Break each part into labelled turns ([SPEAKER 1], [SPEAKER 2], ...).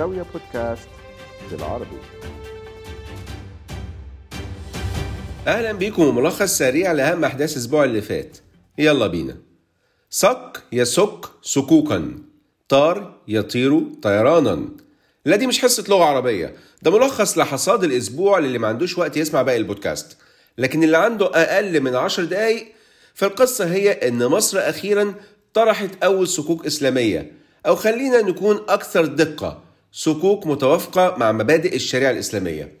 [SPEAKER 1] زاوية بودكاست بالعربي.
[SPEAKER 2] أهلا بيكم وملخص سريع لأهم أحداث الأسبوع اللي فات. يلا بينا. صك يسك سكوكا. طار يطير طيرانا. لا دي مش حصة لغة عربية. ده ملخص لحصاد الأسبوع للي ما عندوش وقت يسمع باقي البودكاست. لكن اللي عنده أقل من عشر دقايق فالقصة هي إن مصر أخيرا طرحت أول صكوك إسلامية. أو خلينا نكون أكثر دقة. صكوك متوافقة مع مبادئ الشريعة الإسلامية.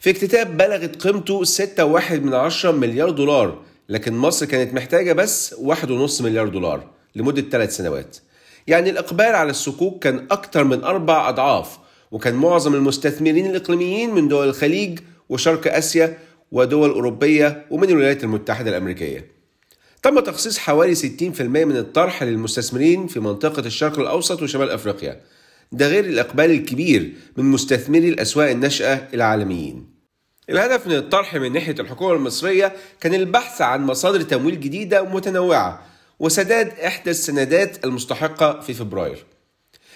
[SPEAKER 2] في اكتتاب بلغت قيمته 6.1 من عشرة مليار دولار لكن مصر كانت محتاجة بس 1.5 مليار دولار لمدة ثلاث سنوات. يعني الإقبال على الصكوك كان أكثر من أربع أضعاف وكان معظم المستثمرين الإقليميين من دول الخليج وشرق آسيا ودول أوروبية ومن الولايات المتحدة الأمريكية. تم تخصيص حوالي 60% من الطرح للمستثمرين في منطقة الشرق الأوسط وشمال أفريقيا. ده غير الإقبال الكبير من مستثمري الأسواق الناشئة العالميين. الهدف من الطرح من ناحية الحكومة المصرية كان البحث عن مصادر تمويل جديدة ومتنوعة وسداد إحدى السندات المستحقة في فبراير.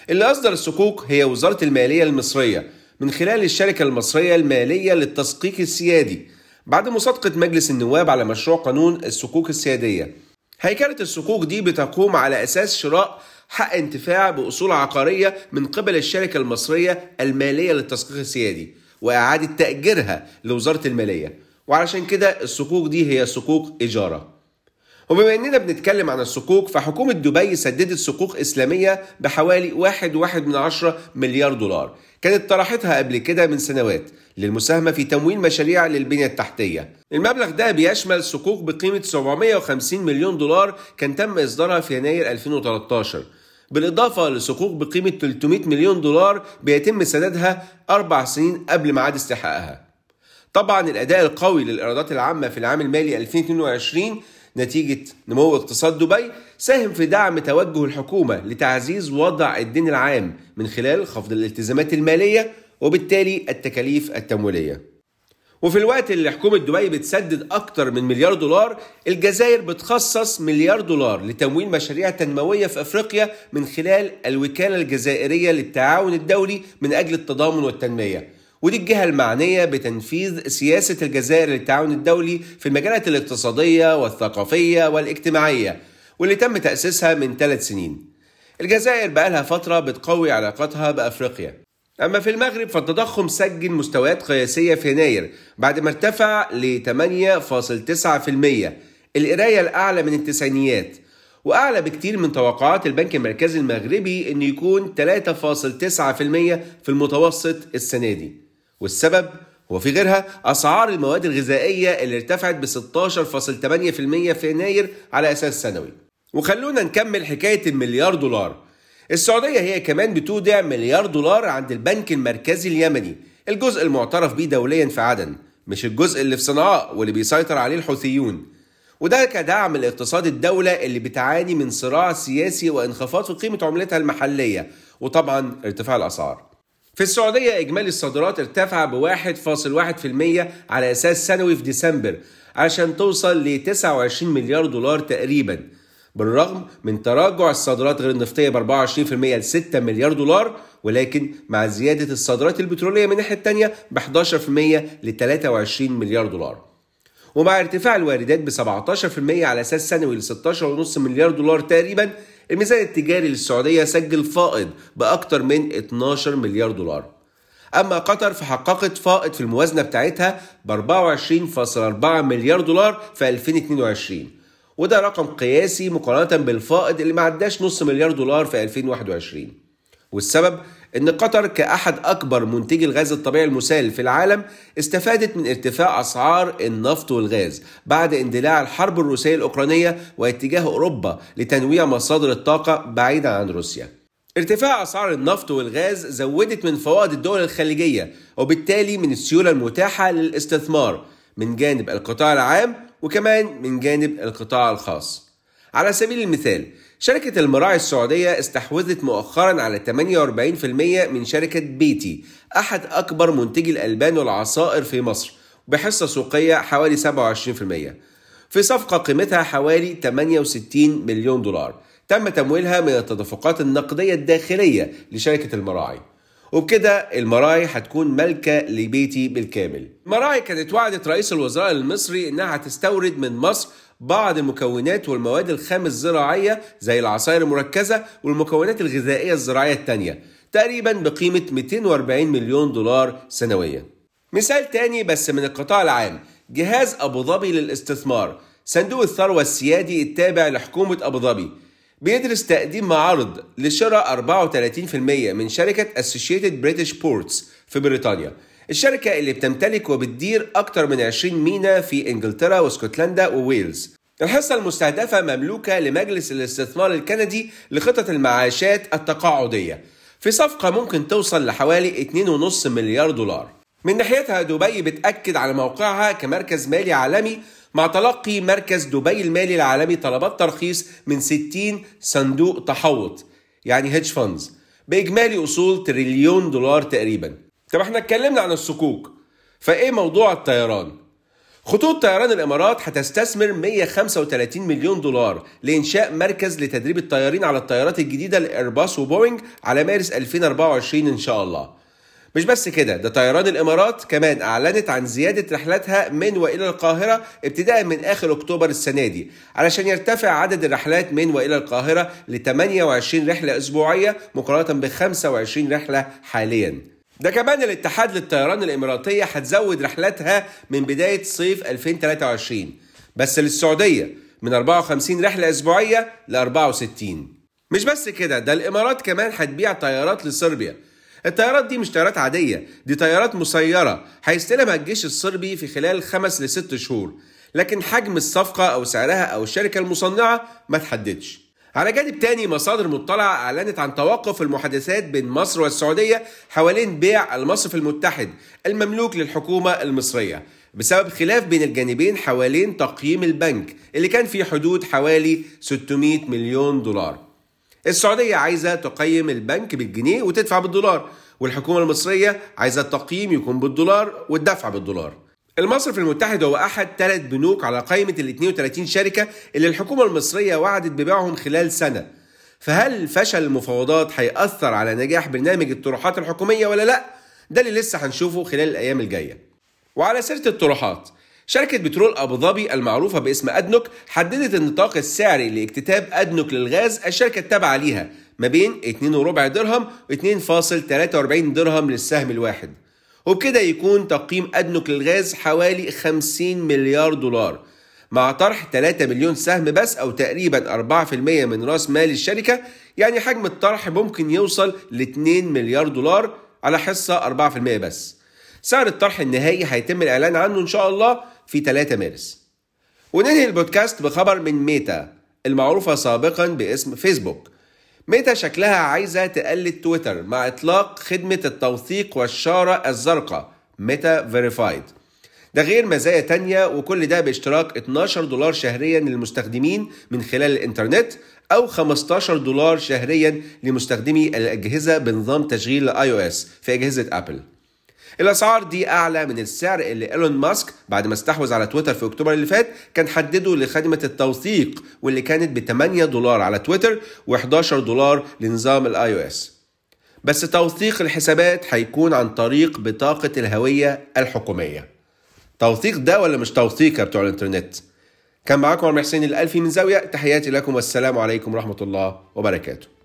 [SPEAKER 2] اللي أصدر الصكوك هي وزارة المالية المصرية من خلال الشركة المصرية المالية للتسقيق السيادي. بعد مصادقة مجلس النواب على مشروع قانون الصكوك السيادية هيكلة الصكوك دي بتقوم على أساس شراء حق انتفاع بأصول عقارية من قبل الشركة المصرية المالية للتسقيق السيادي وإعادة تأجيرها لوزارة المالية. وعلشان كده الصكوك دي هي صكوك إيجارة. وبما إننا بنتكلم عن الصكوك فحكومة دبي سددت صكوك إسلامية بحوالي واحد واحد من عشرة مليار دولار. كانت طرحتها قبل كده من سنوات للمساهمة في تمويل مشاريع للبنية التحتية. المبلغ ده بيشمل صكوك بقيمة 750 مليون دولار كان تم إصدارها في يناير 2013 بالإضافة لصكوك بقيمة 300 مليون دولار بيتم سدادها أربع سنين قبل ميعاد استحقاقها. طبعا الأداء القوي للإيرادات العامة في العام المالي 2022 نتيجة نمو اقتصاد دبي ساهم في دعم توجه الحكومة لتعزيز وضع الدين العام من خلال خفض الالتزامات المالية وبالتالي التكاليف التمويلية. وفي الوقت اللي حكومة دبي بتسدد أكتر من مليار دولار الجزائر بتخصص مليار دولار لتمويل مشاريع تنموية في أفريقيا من خلال الوكالة الجزائرية للتعاون الدولي من أجل التضامن والتنمية. ودي الجهة المعنية بتنفيذ سياسة الجزائر للتعاون الدولي في المجالات الاقتصادية والثقافية والاجتماعية واللي تم تأسيسها من ثلاث سنين. الجزائر بقالها فترة بتقوي علاقاتها بأفريقيا. أما في المغرب فالتضخم سجل مستويات قياسية في يناير بعد ما ارتفع ل 8.9% القراية الأعلى من التسعينيات وأعلى بكتير من توقعات البنك المركزي المغربي إنه يكون 3.9% في المتوسط السنة دي. والسبب هو في غيرها أسعار المواد الغذائية اللي ارتفعت ب 16.8% في يناير على أساس سنوي. وخلونا نكمل حكاية المليار دولار. السعودية هي كمان بتودع مليار دولار عند البنك المركزي اليمني الجزء المعترف به دوليا في عدن مش الجزء اللي في صنعاء واللي بيسيطر عليه الحوثيون. وده كدعم لاقتصاد الدولة اللي بتعاني من صراع سياسي وانخفاض في قيمة عملتها المحلية وطبعا ارتفاع الأسعار. في السعودية إجمالي الصادرات ارتفع ب 1.1% على أساس سنوي في ديسمبر عشان توصل ل 29 مليار دولار تقريبا بالرغم من تراجع الصادرات غير النفطية ب 24% ل 6 مليار دولار ولكن مع زيادة الصادرات البترولية من الناحية التانية ب 11% ل 23 مليار دولار. ومع ارتفاع الواردات ب 17% على أساس سنوي ل 16.5 مليار دولار تقريبا الميزان التجاري للسعودية سجل فائض باكثر من 12 مليار دولار. أما قطر فحققت فائض في الموازنة بتاعتها ب 24.4 مليار دولار في 2022 وده رقم قياسي مقارنة بالفائض اللي ما عداش نص مليار دولار في 2021 والسبب؟ إن قطر كأحد أكبر منتجي الغاز الطبيعي المسال في العالم استفادت من ارتفاع أسعار النفط والغاز بعد اندلاع الحرب الروسية الأوكرانية واتجاه أوروبا لتنويع مصادر الطاقة بعيدا عن روسيا. ارتفاع أسعار النفط والغاز زودت من فوائد الدول الخليجية وبالتالي من السيولة المتاحة للاستثمار من جانب القطاع العام وكمان من جانب القطاع الخاص. على سبيل المثال شركة المراعي السعودية استحوذت مؤخرا على 48% من شركة بيتي أحد أكبر منتجي الألبان والعصائر في مصر بحصة سوقية حوالي 27% في صفقة قيمتها حوالي 68 مليون دولار تم تمويلها من التدفقات النقدية الداخلية لشركة المراعي. وبكده المراعي هتكون ملكة لبيتي بالكامل. المراعي كانت وعدت رئيس الوزراء المصري إنها هتستورد من مصر بعض المكونات والمواد الخام الزراعية زي العصائر المركزة والمكونات الغذائية الزراعية التانية تقريبا بقيمة 240 مليون دولار سنويا. مثال تاني بس من القطاع العام جهاز أبو ظبي للاستثمار صندوق الثروة السيادي التابع لحكومة أبو ظبي. بيدرس تقديم معارض لشراء 34% من شركة Associated British Ports في بريطانيا. الشركة اللي بتمتلك وبتدير أكثر من 20 ميناء في إنجلترا واسكتلندا وويلز. الحصة المستهدفة مملوكة لمجلس الاستثمار الكندي لخطط المعاشات التقاعدية. في صفقة ممكن توصل لحوالي 2.5 مليار دولار. من ناحيتها دبي بتأكد على موقعها كمركز مالي عالمي مع تلقي مركز دبي المالي العالمي طلبات ترخيص من 60 صندوق تحوط يعني hedge funds بإجمالي أصول تريليون دولار تقريبا. طب إحنا اتكلمنا عن الصكوك فإيه موضوع الطيران؟ خطوط طيران الإمارات هتستثمر 135 مليون دولار لإنشاء مركز لتدريب الطيارين على الطيارات الجديدة لإيرباص وبوينج على مارس 2024 إن شاء الله. مش بس كده ده طيران الإمارات كمان أعلنت عن زيادة رحلاتها من وإلى القاهرة ابتداء من آخر أكتوبر السنة دي علشان يرتفع عدد الرحلات من وإلى القاهرة ل 28 رحلة أسبوعية مقارنة ب 25 رحلة حاليا. ده كمان الاتحاد للطيران الإماراتية هتزود رحلاتها من بداية صيف 2023 بس للسعودية من 54 رحلة أسبوعية ل 64 مش بس كده ده الإمارات كمان هتبيع طيارات لصربيا الطيارات دي مش طيارات عادية دي طيارات مسيرة هيستلمها الجيش الصربي في خلال خمس لست شهور. لكن حجم الصفقة أو سعرها أو الشركة المصنعة ما تحددش. على جانب تاني مصادر مطلعة أعلنت عن توقف المحادثات بين مصر والسعودية حوالين بيع المصرف المتحد المملوك للحكومة المصرية بسبب خلاف بين الجانبين حوالين تقييم البنك اللي كان في حدود حوالي 600 مليون دولار. السعودية عايزة تقيم البنك بالجنيه وتدفع بالدولار والحكومة المصرية عايزة التقييم يكون بالدولار والدفع بالدولار. المصرف المتحد هو أحد ثلاث بنوك على قائمة ال 32 شركة اللي الحكومة المصرية وعدت ببيعهم خلال سنة. فهل فشل المفاوضات هيأثر على نجاح برنامج الطروحات الحكومية ولا لأ؟ ده اللي لسه هنشوفه خلال الأيام الجاية. وعلى سيرة الطروحات شركة بترول أبو ظبي المعروفة باسم أدنوك حددت النطاق السعري لاكتتاب أدنوك للغاز الشركة التابعة ليها ما بين 2.4 درهم و 2.43 درهم للسهم الواحد. وبكده يكون تقييم أدنوك للغاز حوالي 50 مليار دولار. مع طرح 3 مليون سهم بس أو تقريبا 4% من رأس مال الشركة يعني حجم الطرح ممكن يوصل ل 2 مليار دولار على حصة 4% بس. سعر الطرح النهائي هيتم الإعلان عنه إن شاء الله في 3 مارس. وننهي البودكاست بخبر من ميتا المعروفة سابقا باسم فيسبوك. ميتا شكلها عايزة تقلد تويتر مع إطلاق خدمة التوثيق والشارة الزرقاء Meta Verified ده غير مزايا تانية وكل ده باشتراك 12 دولار شهريا للمستخدمين من خلال الإنترنت أو 15 دولار شهريا لمستخدمي الأجهزة بنظام تشغيل ال iOS في أجهزة أبل الأسعار دي أعلى من السعر اللي إيلون ماسك بعد ما استحوذ على تويتر في أكتوبر اللي فات كان حدده لخدمة التوثيق واللي كانت ب 8 دولار على تويتر و11 دولار لنظام ال iOS. بس توثيق الحسابات هيكون عن طريق بطاقة الهوية الحكومية. توثيق ده ولا مش توثيق يا بتوع الإنترنت؟ كان معاكم عمر حسين الألفي من زاوية تحياتي لكم والسلام عليكم ورحمة الله وبركاته.